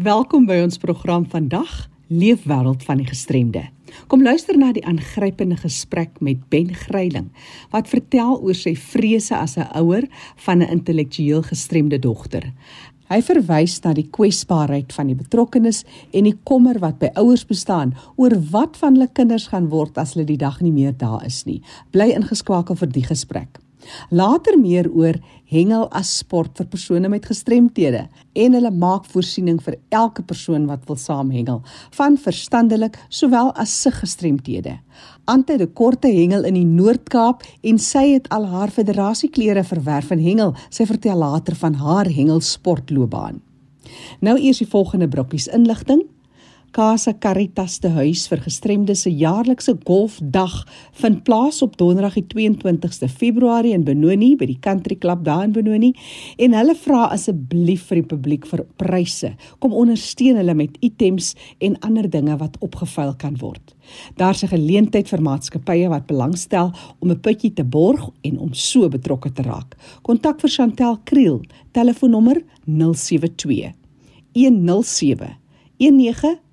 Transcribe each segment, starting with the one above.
Welkom by ons program vandag, Leefwêreld van die Gestremde. Kom luister na die aangrypende gesprek met Ben Gryiling wat vertel oor sy vrese as 'n ouer van 'n intellektueel gestremde dogter. Hy verwys na die kwesbaarheid van die betrokkenes en die kommer wat by ouers bestaan oor wat van hulle kinders gaan word as hulle die dag nie meer daar is nie. Bly ingeskakel vir die gesprek. Later meer oor hengel as sport vir persone met gestremthede en hulle maak voorsiening vir elke persoon wat wil saamhengel, van verstandelik sowel as siggestremthede. Ante de Korte hengel in die Noord-Kaap en sy het al haar federasieklere verwerf in hengel. Sy vertel later van haar hengelsportloopbaan. Nou eers die volgende brokkies inligting. Casa Caritas te huis vir gestremdes se jaarlikse golfdag vind plaas op Donderdag die 22ste Februarie in Benoni by die Country Club daar in Benoni en hulle vra asseblief vir die publiek vir pryse. Kom ondersteun hulle met items en ander dinge wat opgevuil kan word. Daar's 'n geleentheid vir maatskappye wat belangstel om 'n putjie te borg en om so betrokke te raak. Kontak vir Chantel Kriel, telefoonnommer 072 107 19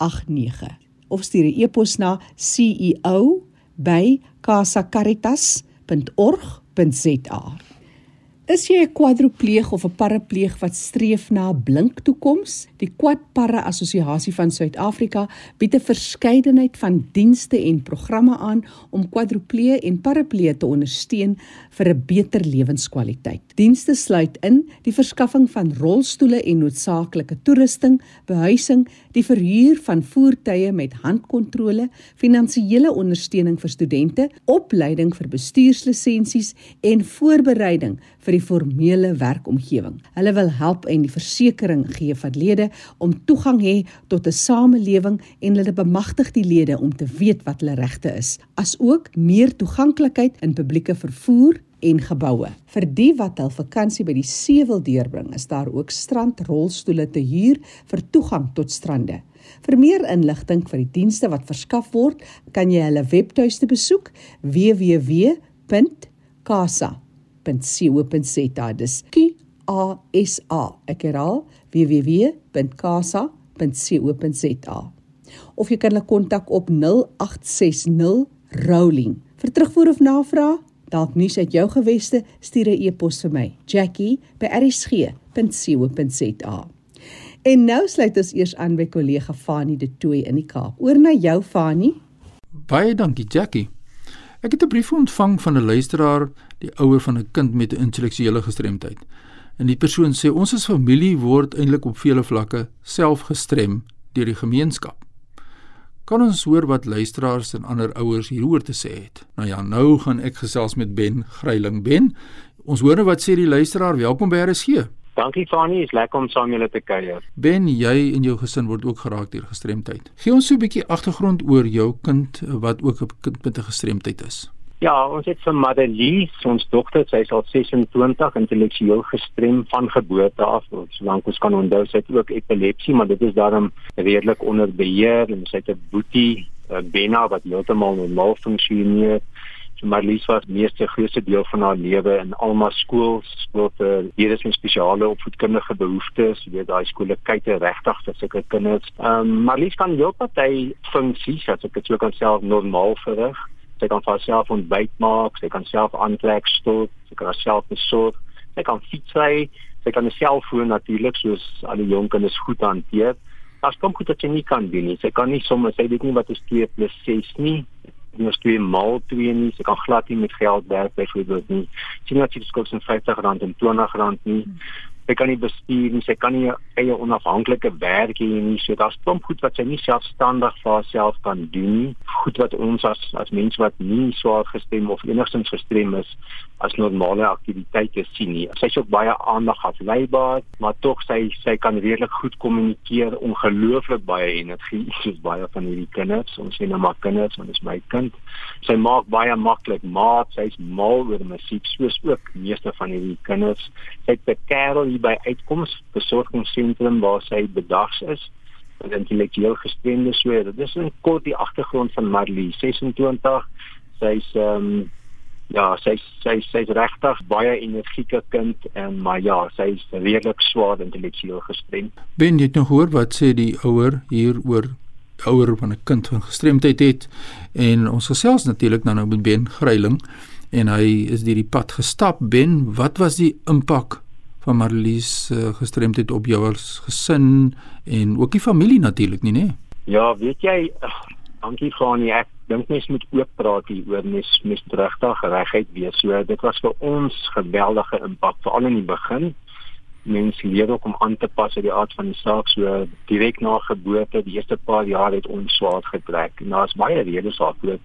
89 of stuur 'n e-pos na ceo@casacaritas.org.za. Is jy 'n kwadropleeg of 'n parapleeg wat streef na 'n blink toekoms? Die Kwadparre Assosiasie van Suid-Afrika bied 'n verskeidenheid van dienste en programme aan om kwadropleë en parapleë te ondersteun vir 'n beter lewenskwaliteit. Dienste sluit in die verskaffing van rolstoele en noodsaaklike toerusting, behuising, die verhuur van voertuie met handkontrole, finansiële ondersteuning vir studente, opleiding vir bestuurslisensies en voorbereiding vir die formele werkomgewing. Hulle wil help en die versekering gee vir lede om toegang hê tot 'n samelewing en hulle bemagtig die lede om te weet wat hulle regte is, asook meer toeganklikheid in publieke vervoer en geboue. Vir die wat hul vakansie by die see wil deurbring, is daar ook strandrolstoele te huur vir toegang tot strande. Vir meer inligting vir die dienste wat verskaf word, kan jy hulle webtuiste besoek www.casa www.casa.co.za. Dis Q A S A. Ek herhaal www.casa.co.za. Of jy kan hulle kontak op 0860 Rolling. Vir terugvoer of navraag, dalk nuus uit jou geweste, stuur 'n e-pos vir my, Jackie@rsg.co.za. En nou sluit ons eers aan by kollega Fanie De Tooy in die Kaap. Oor na jou Fanie. Baie dankie Jackie. Ek het 'n brief ontvang van 'n luisteraar, die ouer van 'n kind met 'n intellektuele gestremdheid. En die persoon sê ons as familie word eintlik op vele vlakke self gestrem deur die gemeenskap. Kan ons hoor wat luisteraars en ander ouers hieroor te sê het? Nou ja, nou gaan ek gesels met Ben Gryiling. Ben, ons hoor nou wat sê die luisteraar. Welkom by RSG. Dankie Fani, is lekker om saam julle te kuier. Ben, jy en jou gesin word ook geraak deur gestremdheid. Gee ons so 'n bietjie agtergrond oor jou kind wat ook 'n kind met 'n gestremdheid is. Ja, ons het vir Madelie, ons dogter, sy is al 26 intellektueel gestrem van geboorte af. Solank ons kan onthou, sy het ook epilepsie, maar dit is daarom redelik onder beheer en sy het 'n boetie, Benna wat heeltemal normaal funksioneer. Marlies was meeste grootste deel van haar lewe in Alma skool, skool vir hierdie met spesiale opvoedkundige behoeftes, jy weet daai skole kyk regtig vir sulke kinders. Ehm um, Marlies kan heel party funksies, as ek dit so kan self normaal verrig. Sy kan vir haarself ontbyt maak, sy kan self aantrek stort, sy kan haarself besorg, sy kan fietsry, sy kan 'n selfoon natuurlik soos al die jong kinders goed hanteer. Daar's kom goed dat sy nie kan doen nie. Sy kan nie sommer sê dit nie wat is 2 + 6 nie minus 2 maal 2 nie. Sy kan glad nie met geld werk byvoorbeeld nie. Sy het net die skuld van R50 en R20 nie. Sy kan nie bestuur nie. Sy kan nie eie onafhanklike werk hê nie. So daar's klomp goed wat sy nie selfstandig vir haarself kan doen. Goed wat ons as as mense wat nie swaar gestem of enigstens gestrem is as normale aktiwiteite sien nie. Sy is ook baie aandag afleibaar, maar tog sy sy kan redelik goed kommunikeer, ongelooflik baie energie. Sy is baie van hierdie kinders, ons sien nou maar kinders, want dit is my kind. Sy maak baie maklik maat, sy's mal oor musiek, soos ook meeste van hierdie kinders. Sy het 'n kerel hier by uitkoms besorgingsentrum waar sy bedags is met intellektueel gestremde so. Dit is 'n kort die agtergrond van Marley, 26. Sy's ehm um, ja, sy sy sy's regtig baie energieke kind en maar ja, sy's redelik swaar intellektueel gestremd. Ben jy het nog hoor wat sê die ouer hier oor ouer van 'n kind van gestremdheid het en ons gesels natuurlik nou nou met Ben Gryiling en hy is deur die pad gestap. Ben, wat was die impak van Marlies uh, gestremdheid op jou as gesin en ook die familie natuurlik nie, nê? Ja, weet jy, dankie Fanie, ek dink mens moet oop praat hieroor, mens mens regtig regheid wees. So dit was vir ons geweldige impak veral in die begin mense leer ook om aan te pas by die aard van die saak so direk na geboorte die eerste paar jaar het ons swaar getrek en daar's baie redes daarvoor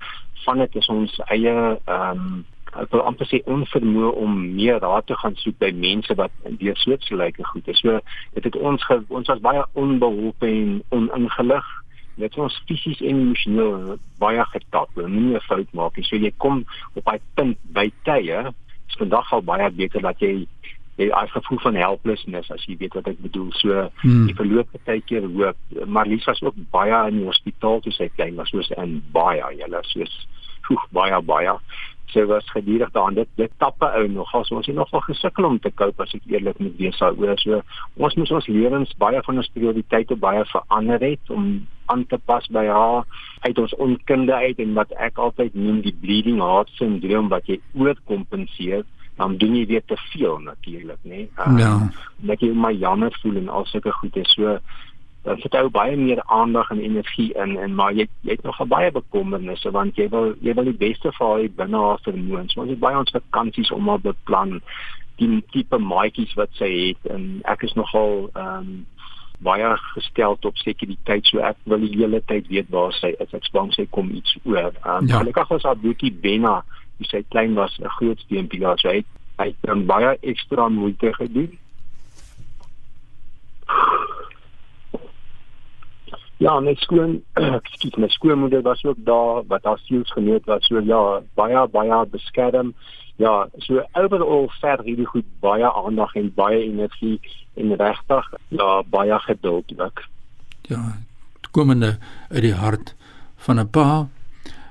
van dit is ons eie ehm um, ek wil amper sê onvermoë om meer raad te gaan soek by mense wat deur soortgelyke goed is. So dit het ons ge, ons was baie onbeholpe en oningelig. Net so fisies en emosioneel baie getap moenie 'n fout maak so jy kom op daai punt by tye is vandag al baie beter dat jy jy as gevoel van helplessness as jy weet wat ek bedoel. So hmm. die verloop baie keer hoop. Maar Lies was ook baie in die hospitaal toe sy klein was soos in baie julle soos vroeg baie baie sy was gedurig daarin dit dit tappe ou nog as ons het nogal gesukkel om te koop as ek eerlik moet wees daaroor so ons moes ons lewens baie van ons prioriteite baie verander het om aan te pas by haar uit ons onkunde uit en wat ek altyd noem die bleeding heart syndroom wat jy oorkompenseer dan doen jy weer te veel natuurlik nê. Nee? Um, ja. Net jy my jammer voel en al sulke goed is so dan sit jy baie meer aandag en energie in en maar jy jy het nog baie bekommernisse want jy wil jy wil die beste vir haar binne haar vermoëns. Ons het baie ons vakansies om op beplan die tipe maatjies wat sy het en ek is nogal ehm um, baie gestel op sekuriteit so ek wil die hele tyd weet waar sy is ek bang sy kom iets oor. Um, ja. gelukkig was haar boetie Benna die sy klein was 'n groot steunpilaar so hy het, hy het baie ekstra moeite gedoen. Ja, my skoon, ekskuus, my skoonmoeder was ook daar wat haar siels geniet was so ja, baie baie beskerm. Ja, so overal ver hierdie goed baie aandag en baie energie en regtig ja, baie geduld ook. Ja, komende uit die hart van 'n pa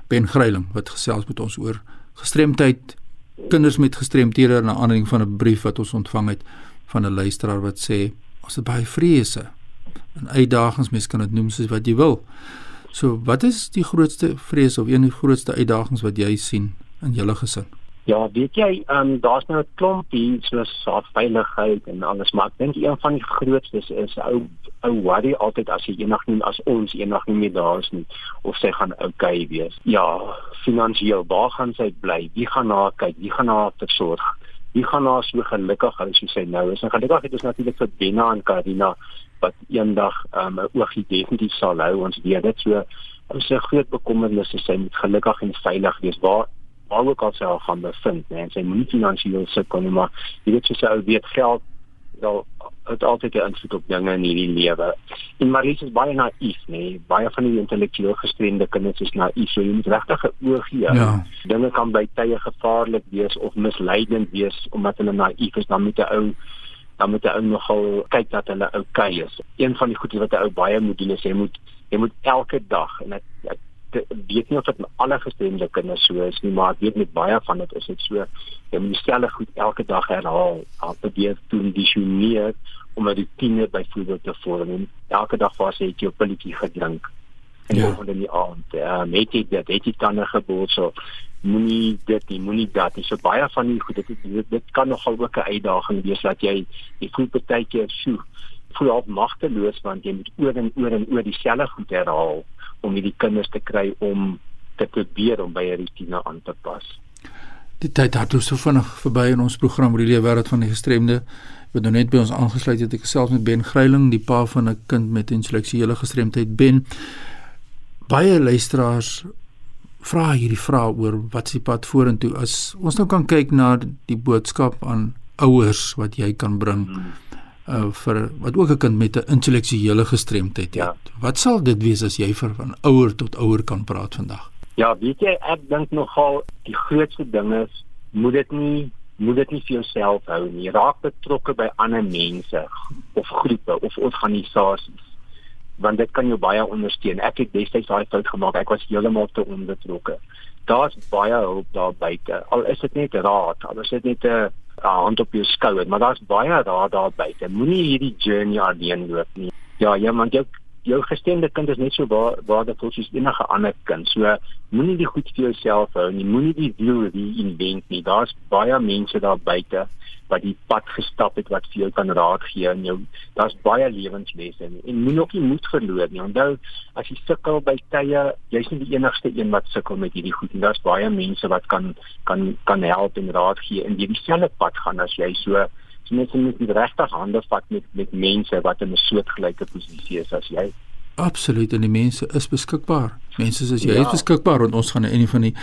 Ben Gryiling wat gesels met ons oor gestremdheid kinders met gestremthede na aanleiding van 'n brief wat ons ontvang het van 'n luisteraar wat sê ons het baie vrese en uitdagings mens kan dit noem soos wat jy wil. So wat is die grootste vrees of een van die grootste uitdagings wat jy sien in julle gesin? Ja, weet jy, ehm um, daar's nou 'n klomp hier soos veiligheid en alles, maar ek dink een van die grootstes is ou ou worry altyd as jy eendag nie as ons eendag nie meer daar is nie of sy gaan okay wees. Ja, finansiëel, waar gaan sy bly? Wie gaan na kyk? Wie gaan haar versorg? Wie gaan haar so gelukkig hou soos sy nou is? En gelukkig het ons natuurlik vir Benna en Karina wat eendag 'n um, oogie definitief sal hou. Ons weet dit so. Ons se groot bekommernis is sy moet gelukkig en veilig wees. Waar waar ook al sy al gaan bevind, nee, sy moet finansiëel sukkel nie, maar jy weet sy sou weet geld wel het altyd 'n invloed op dinge in hierdie lewe. En Marie is baie naïef, nê. Nee. Baie van die intellektueel gestremde kinders is naïef. So jy moet regtig 'n oog hê. Ja. Dinge kan by tye gevaarlik wees of misleidend wees omdat hulle naïef is, dan moet 'n ou dan moet 'n ou nogal kyk dat hulle okay is. Een van die goeie wat 'n ou baie moet doen is jy moet jy moet elke dag en ek, ek weet nie of dit met alle gestremde kinders so is nie, maar ek weet met baie van dit is dit so. Jy moet dieselfde goed elke dag herhaal, al probeer kondisioneer om 'n rutine byvoorbeeld te vorm. Elke dag was jy jou pilletjie gedrink. En ja. oor in die aand, ja, met jy dit, het jy tande geboor so moenie dit nie, moenie dat nie. So baie van die goed dit dit, dit kan nogal ook 'n uitdaging wees dat jy jy voel baie keer so voel op magteloos want jy moet oor en oor en oor dieselfde goed herhaal om hierdie kinders te kry om te probeer om by 'n rutine aan te pas. Die tyd het ons so vinnig verby in ons program oor die lewe wêreld van die gestremde. Wat nou net by ons aangesluit het, ek self met Ben Gryiling, die pa van 'n kind met intellektuele gestremdheid Ben. Baie luisteraars vra hierdie vraag oor wat se pad vorentoe as ons nou kan kyk na die boodskap aan ouers wat jy kan bring. Hmm uh vir wat ook 'n kind met 'n intellektuele gestremdheid het. Ja. Wat sal dit wees as jy vir van ouer tot ouer kan praat vandag? Ja, weet jy, ek dink nogal die grootste ding is moet dit nie moet dit nie vir jouself hou nie. Raak betrokke by ander mense of groepe of organisasies. Want dit kan jou baie ondersteun. Ek het destyds daai fout gemaak. Ek was heeltemal te onbetrokke. Daar's baie hulp daar buite. Al is dit net raad, al is dit net 'n hand op jou skouer, maar daar's baie raad daar buite. Moenie hierdie journey alleen loop nie. Ja, ja, man, jou jou gestremde kind is net so waardevol soos enige ander kind. So moenie die goed vir jouself hou nie. Moenie die wiel reinvent nie. Daar's baie mense daar buite wat die pad gestap het wat vir jou kan raad gee en jou daar's baie lewenslesse en, en moenie ook nie moed verloor nie. Onthou as jy sukkel by tye, jy's nie die enigste een wat sukkel met hierdie goed en daar's baie mense wat kan kan kan help en raad gee en jy dieselfde pad gaan as jy so so net met die regte hande vat met met mense wat in 'n soortgelyke posisie is as jy. Absoluut en die mense is beskikbaar. Mense is jy ja. is beskikbaar want ons gaan in een van die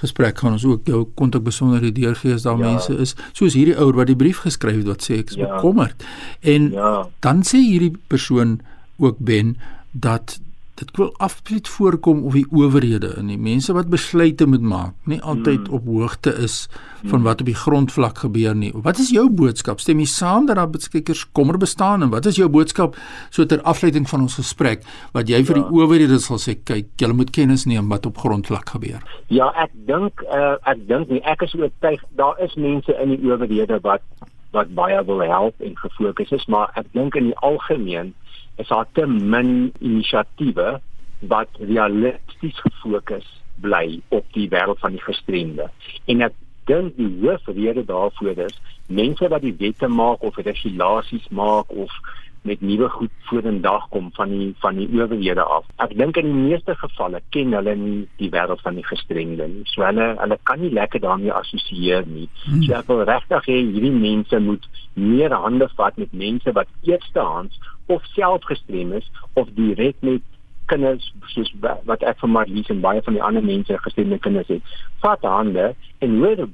gesprek gaan ons ook jou kontak besonder deurgee as daar ja. mense is soos hierdie ouer wat die brief geskryf het wat sê ek is ja. bekommerd. En ja. dan sê hierdie persoon ook Ben dat dit wil absoluut voorkom of die owerhede en die mense wat besluite moet maak nie altyd hmm. op hoogte is van hmm. wat op die grondvlak gebeur nie. Wat is jou boodskap? Stem jy saam dat daar beskikers kommer bestaan en wat is jou boodskap so ter afsluiting van ons gesprek wat jy vir ja. die owerhede sal sê kyk, julle moet kennis neem wat op grondvlak gebeur? Ja, ek dink uh, ek dink nie ek is oortuig daar is mense in die owerhede wat wat baie wil help en gefokus is, maar ek dink in die algemeen is daar te min inisiatiewe wat realisties gefokus bly op die wêreld van die gestremde. En ek dink die hoofrede daarvoor is mense wat die wette maak of regulasies maak of met nuwe goed vorendag kom van die van die owerhede af. Ek dink in die meeste gevalle ken hulle nie die wêreld van die gestremde nie. So hulle hulle kan nie lekker daarmee assosieer nie. Hmm. So ek wil regtig hê hierdie mense moet meer hande vat met mense wat eerstehands of self gestrem is of direk met kinders soos wat ek van Marlies en baie van die ander mense gestremde kinders het. Vat hande en hoor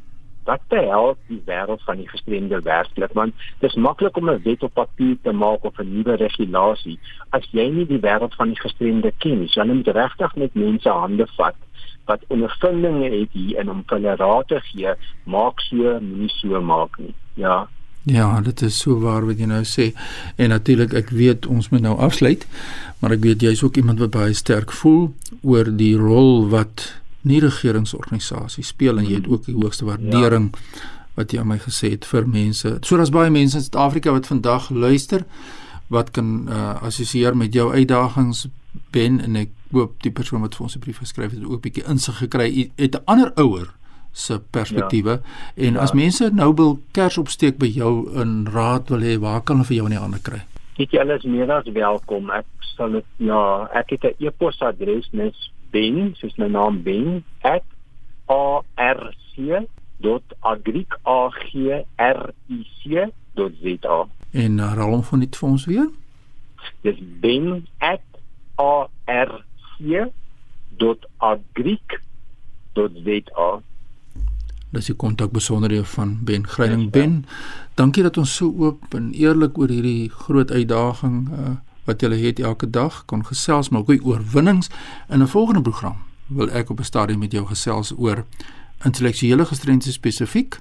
wat te help die wêreld van die gestremde werklik want dit is maklik om 'n wet op papier te maak of 'n nuwe regulasie as jy nie die wêreld van die gestremde ken nie. So jy moet regtig met mense hande vat wat ondervindinge het hier en om hulle raad te gee, maak so, moenie so maak nie. Ja. Ja, dit is so waar wat jy nou sê. En natuurlik ek weet ons moet nou afsluit, maar ek weet jy's ook iemand wat baie sterk voel oor die rol wat nie regeringsorganisasies speel en jy het ook die hoogste waardering ja. wat jy aan my gesê het vir mense. So daar's baie mense in Suid-Afrika wat vandag luister wat kan uh, assosieer met jou uitdagings ben en ek hoop die persoon wat vir ons 'n brief geskryf het ook 'n bietjie insig gekry het 'n ander ouer se perspektiewe ja. en ja. as mense nou wil kers opsteek by jou in raad wil hê waar kan hulle vir jou in die hande kry? Ek jy alles meer as welkom. Ek sal dit ja, ek het 'n e-posadres nes ben soos my naam ben @arc.agric.za en herhaal hom van net vir ons weer. Dis ben@arc.agric.za Dis die kontakbesonderhede van Ben. Greiling Ben. Dankie dat ons so oop en eerlik oor hierdie groot uitdaging uh, wat julle het elke dag kon gesels maar ook oor oorwinnings in 'n volgende program wil ek op 'n stadium met jou gesels oor intellektuele gestremdhede spesifiek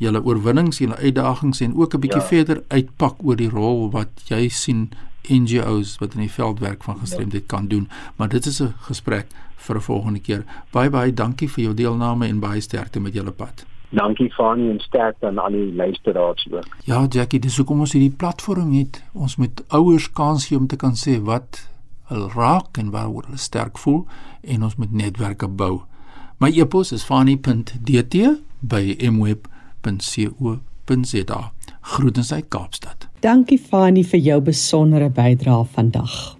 julle oorwinnings, julle uitdagings en ook 'n bietjie ja. verder uitpak oor die rol wat jy sien NGOs wat in die veldwerk van gestremdheid kan doen. Maar dit is 'n gesprek vir 'n volgende keer. Baie baie dankie vir jou deelname en baie sterkte met julle pad. Dankie Fani en sterkte aan al die luisteraars ook. Ja, Jackie, dis hoekom ons hierdie platform het. Ons moet ouers kans gee om te kan sê wat hulle raak en waaroor hulle sterk voel en ons moet netwerke bou. My e-pos is fani.dt by mweb.co.za. Groetens uit Kaapstad. Dankie Fani vir jou besondere bydrae vandag.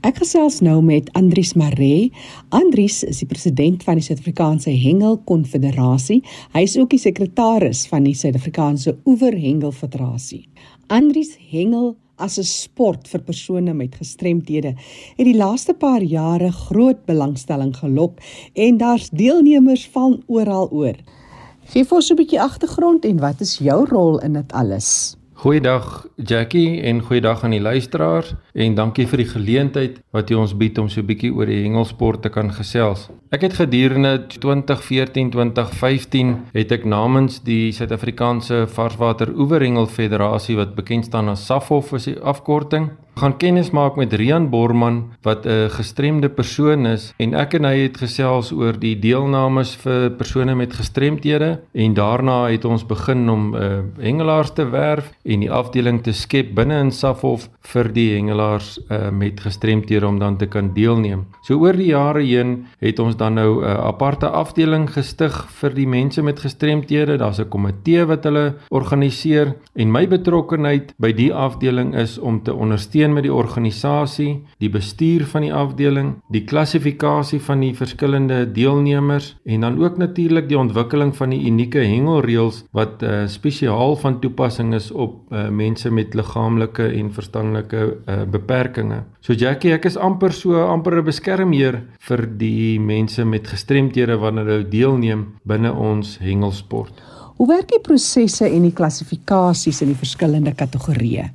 Ek gesels nou met Andries Maree. Andries is die president van die Suid-Afrikaanse Hengel Konfederasie. Hy is ook die sekretaris van die Suid-Afrikaanse Oewer Hengel Federasie. Andries Hengel as 'n sport vir persone met gestremthede het die laaste paar jare groot belangstelling gelok en daar's deelnemers van oral oor. Geef ons 'n bietjie agtergrond en wat is jou rol in dit alles? Goeiedag Jackie en goeiedag aan die luisteraars en dankie vir die geleentheid wat jy ons bied om so 'n bietjie oor die hengelsport te kan gesels. Ek het gedurende 2014-2015 het ek namens die Suid-Afrikaanse Varswater Oeverhengel Federasie wat bekend staan as SAFOF as die afkorting, gaan kennis maak met Rian Borman wat 'n gestremde persoon is en ek en hy het gesels oor die deelnames vir persone met gestremthede en daarna het ons begin om 'n uh, eh, hengelaars te werf en die afdeling te skep binne in Safhof vir die hengelaars uh, met gestremthede om dan te kan deelneem. So oor die jare heen het ons dan nou 'n uh, aparte afdeling gestig vir die mense met gestremthede. Daar's 'n komitee wat hulle organiseer en my betrokkeheid by die afdeling is om te ondersteun ondersteun met die organisasie, die bestuur van die afdeling, die klassifikasie van die verskillende deelnemers en dan ook natuurlik die ontwikkeling van die unieke hengelreëls wat uh, spesiaal van toepassing is op uh, mense met liggaamlike en verstandelike uh, beperkings. So Jackie, ek is amper so amper 'n beskermheer vir die mense met gestremthede wanneer hulle deelneem binne ons hengelsport. Hoe werk die prosesse en die klassifikasies in die verskillende kategorieë?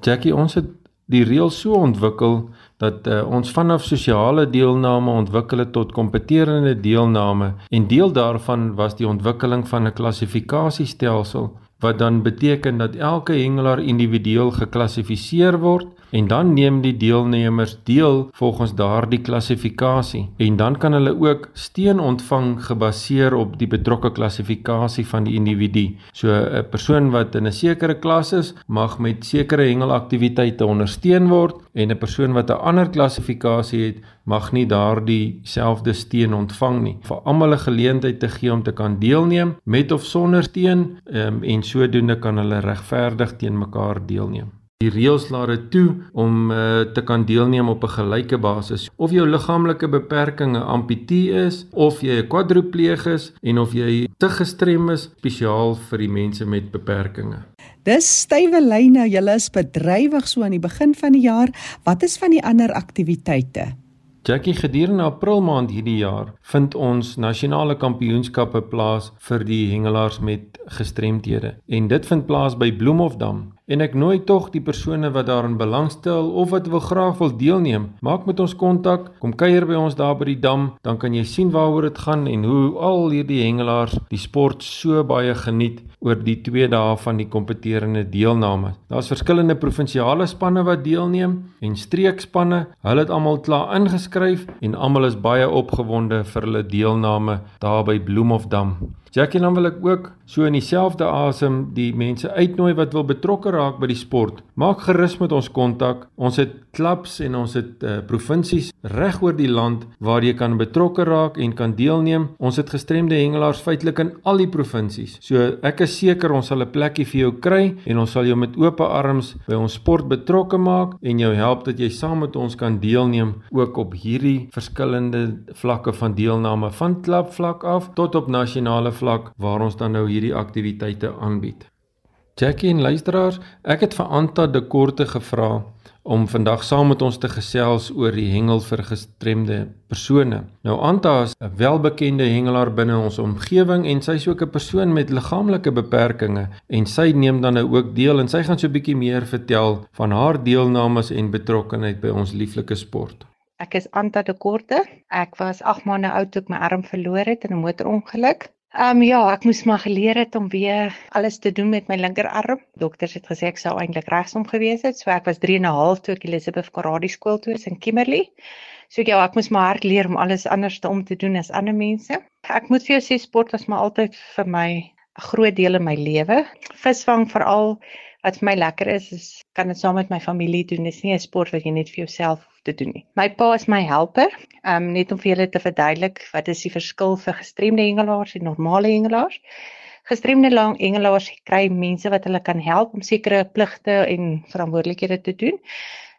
Jackie, ons het die reël so ontwikkel dat uh, ons vanaf sosiale deelname ontwikkel het tot kompeterende deelname en deel daarvan was die ontwikkeling van 'n klassifikasiestelsel wat dan beteken dat elke hengelaar individueel geklassifiseer word en dan neem die deelnemers deel volgens daardie klassifikasie en dan kan hulle ook steun ontvang gebaseer op die betrokke klassifikasie van die individu. So 'n persoon wat in 'n sekere klas is, mag met sekere hengelaktiwiteite ondersteun word en 'n persoon wat 'n ander klassifikasie het, mag nie daardie selfde steun ontvang nie. Vir almal 'n geleentheid te gee om te kan deelneem met of sonder steun um, en sodoende kan hulle regverdig teen mekaar deelneem. Die reëls laat dit toe om uh, te kan deelneem op 'n gelyke basis. Of jou liggaamlike beperking 'n amputee is of jy 'n kwadripleeg is en of jy te gestrem is spesiaal vir die mense met beperkings. Dis stywe lyne, julle is bedrywig so aan die begin van die jaar. Wat is van die ander aktiwiteite? Jackie gedurende April maand hierdie jaar vind ons nasionale kampioenskappe plaas vir die hengelaars met gestremthede en dit vind plaas by Bloemhofdam en ek nooi tog die persone wat daarin belangstel of wat wil graag wil deelneem, maak met ons kontak, kom kuier by ons daar by die dam, dan kan jy sien waaroor dit gaan en hoe al hierdie hengelaars die sport so baie geniet oor die 2 dae van die kompeterende deelname. Daar's verskillende provinsiale spanne wat deelneem en streekspanne. Hulle het almal klaar ingeskryf en almal is baie opgewonde vir hulle deelname daar by Bloemhofdam. Jackie dan wil ek ook so in dieselfde asem die mense uitnooi wat wil betrokke raak by die sport. Maak gerus met ons kontak. Ons het klubs en ons het uh, provinsies reg oor die land waar jy kan betrokke raak en kan deelneem. Ons het gestremde hengelaars feitelik in al die provinsies. So ek is seker ons sal 'n plekkie vir jou kry en ons sal jou met oop arms by ons sport betrokke maak en jou help dat jy saam met ons kan deelneem ook op hierdie verskillende vlakke van deelname van klubvlak af tot op nasionale vlak waar ons dan nou hierdie aktiwiteite aanbied. Jackie en luisteraars, ek het vir Anta de Korte gevra om vandag saam met ons te gesels oor die hengel vir gestremde persone. Nou Anta is 'n welbekende hengelaar binne ons omgewing en sy's ook 'n persoon met liggaamlike beperkings en sy neem dan nou ook deel en sy gaan so 'n bietjie meer vertel van haar deelnames en betrokkeheid by ons lieflike sport. Ek is Anta de Korte. Ek was 8 maande oud toe ek my arm verloor het in 'n motorongeluk. Ehm um, ja, ek moes maar geleer het om weer alles te doen met my linkerarm. Dokters het gesê ek sou eintlik regsom gewees het. So ek was 3 en 'n half toe ek Elizabeth Karate skool toe is in Kimberley. So ja, ek moes maar hard leer om alles anders te om te doen as ander mense. Ek moet vir jou sê sport was maar altyd vir my 'n groot deel in my lewe. Visvang veral wat vir my lekker is, is kan dit saam met my familie doen. Dis nie 'n sport wat jy net vir jouself te doen nie. My pa is my helper. Um, net om vir julle te verduidelik wat is die verskil vir gestremde hengelaars en normale hengelaars. Gestremde lang hengelaars kry mense wat hulle kan help om sekere pligte en verantwoordelikhede te doen.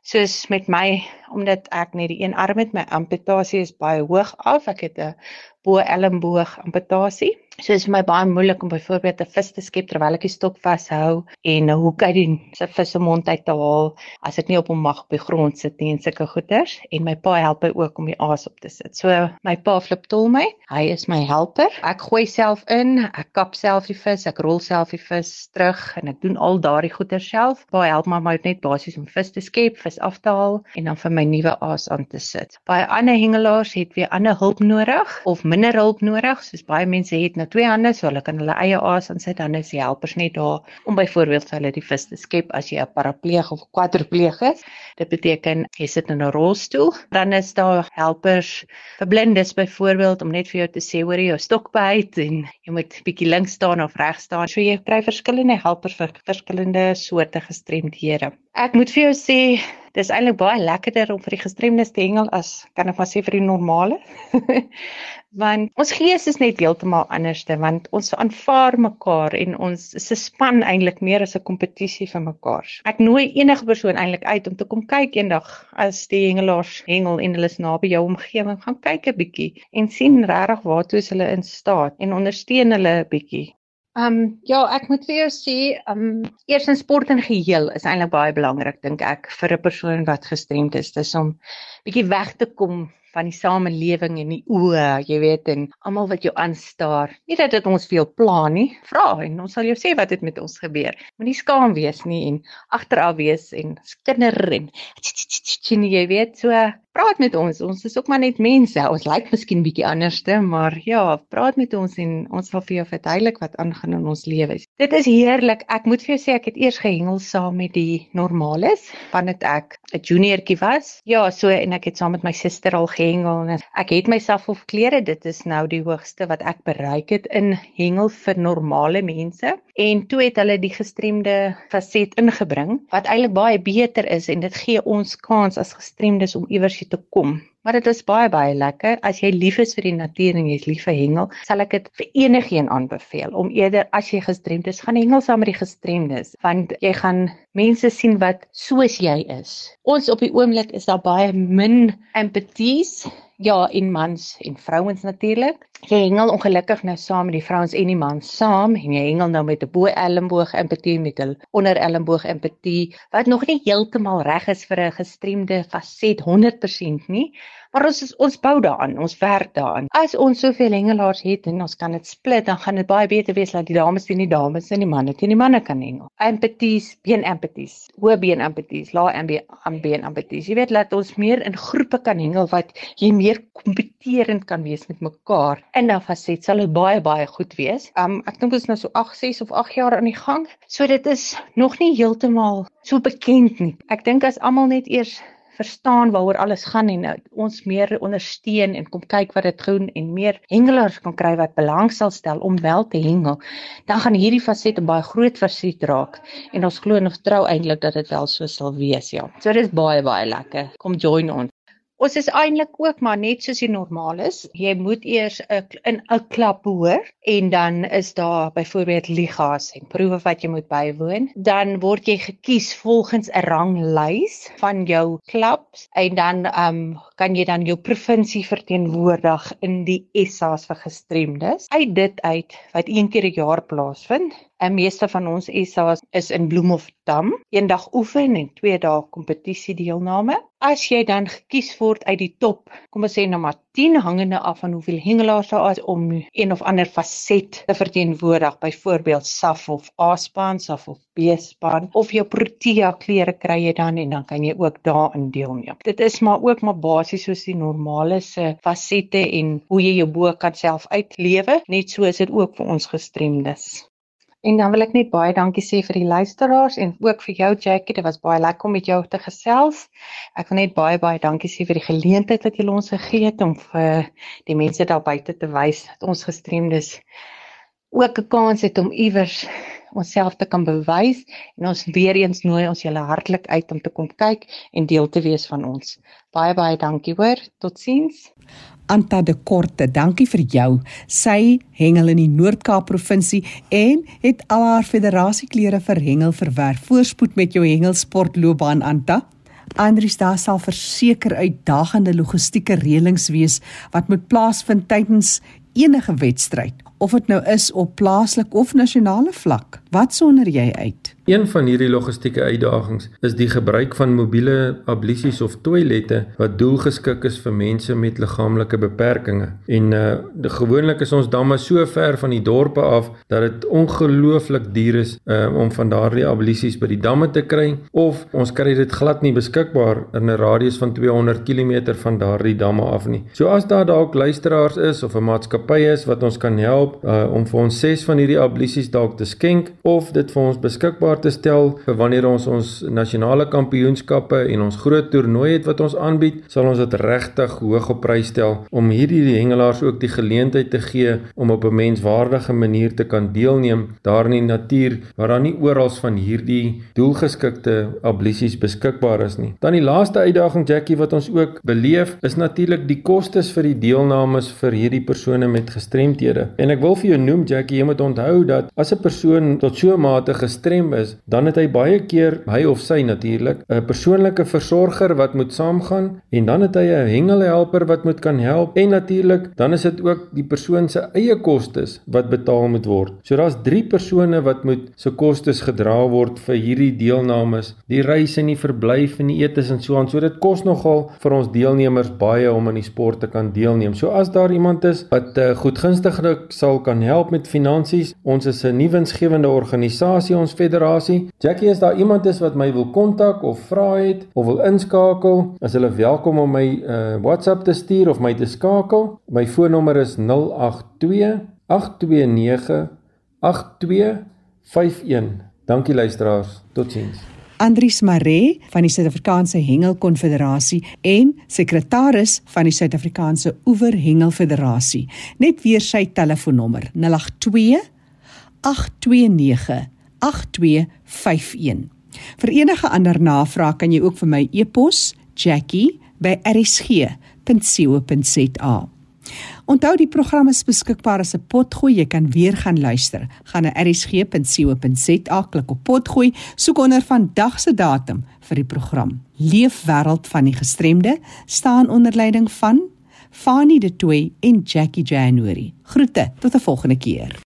Soos met my omdat ek net die een arm het, my amputasie is baie hoog af. Ek het 'n bo elmboog amputasie. So is vir my baie moeilik om byvoorbeeld 'n vis te skep terwyl ek die stok vashou en 'n hoek uit die se vis se mond uit te haal as ek nie op hom mag op die grond sit nie en sulke goeters en my pa help my ook om die aas op te sit. So my pa flip tol my. Hy is my helper. Ek gooi self in, ek kap self die vis, ek rol self die vis terug en ek doen al daardie goeters self. Pa help my maar net basies om vis te skep, vis af te haal en dan vir my nuwe aas aan te sit. Baie ander hengelaars het weer ander hulp nodig of minder hulp nodig, soos baie mense het nou twee hande, so hulle kan hulle eie aas insit, dan is die helpers net daar om byvoorbeeld hulle die vis te skep as jy 'n parapleeg of kwadripleeg is. Dit beteken jy sit in 'n rolstoel, dan is daar helpers vir blindes byvoorbeeld om net vir jou te sê hoor jy jou stok byt en jy moet bietjie links staan of reg staan. So jy kry verskillende helpers vir verskillende soorte gestremdhede. Ek moet vir jou sê dis eintlik baie lekkerder om vir die gestremdes te hengel as kan ek maar sê vir die normale. want ons gees is net heeltemal anderste want ons aanvaar mekaar en ons is 'n span eintlik meer as 'n kompetisie vir mekaar. Ek nooi enige persoon eintlik uit om te kom kyk eendag as die hengelaars hengel en hulle is naby jou omgewing gaan kyk 'n bietjie en sien regtig waartoe hulle in staat en ondersteun hulle 'n bietjie. Ehm um, ja, ek moet vir jou sê, ehm um, eers in sport en geheel is eintlik baie belangrik dink ek vir 'n persoon wat gestremd is, dis om bietjie weg te kom van die samelewing en die oë, jy weet, en almal wat jou aanstaar. Nie dat dit ons veel pla nie. Vra en ons sal jou sê wat het met ons gebeur. Moenie skaam wees nie en agteraf wees en skinder en jy weet, so praat met ons. Ons is ook maar net mense. Ons lyk miskien bietjie anderste, maar ja, praat met ons en ons sal vir jou verduidelik wat aangaan in ons lewens. Dit is heerlik. Ek moet vir jou sê ek het eers gehengel saam met die normales, wanneer ek 'n juniortjie was. Ja, so en ek het saam met my suster al gehengel en ek het myself op klere. Dit is nou die hoogste wat ek bereik het in hengel vir normale mense. En toe het hulle die gestremde faset ingebring wat eintlik baie beter is en dit gee ons kans as gestremdes om iewers te kom. Maar dit is baie baie lekker. As jy lief is vir die natuur en jy's lief vir hengel, sal ek dit vir enigiemand aanbeveel om eerder as jy gestremd is, gaan hengel saam met die gestremdes, want jy gaan mense sien wat soos jy is. Ons op die oomblik is daar baie min empathies Ja, in mans en vrouens natuurlik. Jy hengel ongelukkig nou saam met die vrouens en die mans saam en jy hengel nou met 'n bo elmboog empatie met 'n onder elmboog empatie wat nog nie heeltemal reg is vir 'n gestremde faset 100% nie. Maar ons is, ons bou daaraan, ons werk daaraan. As ons soveel hengelaars het en ons kan dit split, dan gaan dit baie beter wees dat die dames teen die dames en die manne teen die manne kan hengel. Empathies, been empathies, hoë been empathies, lae ambien empathies. Jy weet laat ons meer in groepe kan hengel wat jy meer kompeterend kan wees met mekaar. In 'n faset sal dit baie baie goed wees. Um ek dink ons nou so 8, 6 of 8 jaar aan die gang. So dit is nog nie heeltemal so bekend nie. Ek dink as almal net eers verstaan waaroor alles gaan en uh, ons meer ondersteun en kom kyk wat dit doen en meer hengelaars kan kry wat belang sal stel om wel te hengel, dan gaan hierdie faset 'n baie groot faset raak en ons glo en vertrou eintlik dat dit wel so sal wees, ja. So dit is baie baie lekker. Kom join ons. Ons is eintlik ook maar net soos die normaal is. Jy moet eers 'n in 'n klap hoor en dan is daar byvoorbeeld ligas en proewe wat jy moet bywoon. Dan word jy gekies volgens 'n ranglys van jou klubs en dan ehm um, kan jy dan jou provinsie verteenwoordig in die SA's vir gestremdes. Uit dit uit wat een keer 'n jaar plaasvind. En meeste van ons SA's is in Bloemhofdam. Eendag oefen en twee dae kompetisie deelname. As jy dan gekies word uit die top, kom ons sê nou maar 10 hangende af van hoeveel hengelaars daar is om een of ander faset te verteenwoordig, byvoorbeeld SAF of A-span, SAF of B-span of jou Protea klere kry jy dan en dan kan jy ook daarin deelneem. Dit is maar ook maar basies soos die normale se fasette en hoe jy jou bo kan self uitlewe, net so is dit ook vir ons gestremdes. En dan wil ek net baie dankie sê vir die luisteraars en ook vir jou Jackie, dit was baie lekker om met jou te gesels. Ek wil net baie baie dankie sê vir die geleentheid wat jy ons gegee het om vir die mense daar buite te wys dat ons gestremdes ook 'n kans het om iewers onsself te kan bewys en ons weer eens nooi ons julle hartlik uit om te kom kyk en deel te wees van ons. Baie baie dankie hoor. Totsiens. Anta de Korte, dankie vir jou. Sy hengel in die Noord-Kaap provinsie en het al haar federasieklere vir hengel verwerf. Voorspoed met jou hengelsportloopbaan Anta. Andries daar sal verseker uitdagende logistieke reëlings wees wat moet plaasvind tydens enige wedstryd, of dit nou is op plaaslik of nasionale vlak. Wat sonder jy uit? Een van hierdie logistieke uitdagings is die gebruik van mobiele ablisies of toilette wat doelgeskik is vir mense met liggaamlike beperkings. En uh gewoonlik is ons damme so ver van die dorpe af dat dit ongelooflik duur is uh om van daardie ablisies by die damme te kry of ons kry dit glad nie beskikbaar in 'n radius van 200 km van daardie damme af nie. So as daar dalk luisteraars is of 'n maatskappy is wat ons kan help uh om vir ons ses van hierdie ablisies dalk te skenk of dit vir ons beskikbaar te stel vir wanneer ons ons nasionale kampioenskappe en ons groot toernooi het wat ons aanbied, sal ons dit regtig hoog op prys stel om hierdie hengelaars ook die geleentheid te gee om op 'n menswaardige manier te kan deelneem daar in die natuur waar daar nie oral van hierdie doelgeskikte ablisies beskikbaar is nie. Dan die laaste uitdaging Jackie wat ons ook beleef is natuurlik die kostes vir die deelnames vir hierdie persone met gestremthede. En ek wil vir jou noem Jackie, jy moet onthou dat as 'n persoon tot so 'n mate gestrem is, dan het hy baie keer hy of sy natuurlik 'n persoonlike versorger wat moet saamgaan en dan het hy 'n hengelhelper wat moet kan help en natuurlik dan is dit ook die persoon se eie kostes wat betaal moet word. So daar's 3 persone wat moet se kostes gedra word vir hierdie deelnames, die reis en die verblyf en die etes en so aan. So dit kos nogal vir ons deelnemers baie om aan die sport te kan deelneem. So as daar iemand is wat uh, goedgunstiglik sal kan help met finansies, ons is 'n nuwensgewende organisasie, ons federasie Jackie, as daar iemand is wat my wil kontak of vra het of wil inskakel, is hulle welkom om my uh, WhatsApp te stuur of my te skakel. My foonnommer is 082 829 8251. Dankie luisteraars. Totsiens. Andries Maree van die Suid-Afrikaanse Hengel Konfederasie en sekretaris van die Suid-Afrikaanse Oewer Hengel Federasie. Net weer sy telefoonnommer 082 829 8251. Vir enige ander navrae kan jy ook vir my e-pos jackie@rsg.co.za. Onthou die program is beskikbaar as 'n potgooi, jy kan weer gaan luister. Gaan na rsg.co.za, klik op potgooi, soek onder vandag se datum vir die program. Leef wêreld van die gestremde staan onder leiding van Fanie De Tooy en Jackie January. Groete tot 'n volgende keer.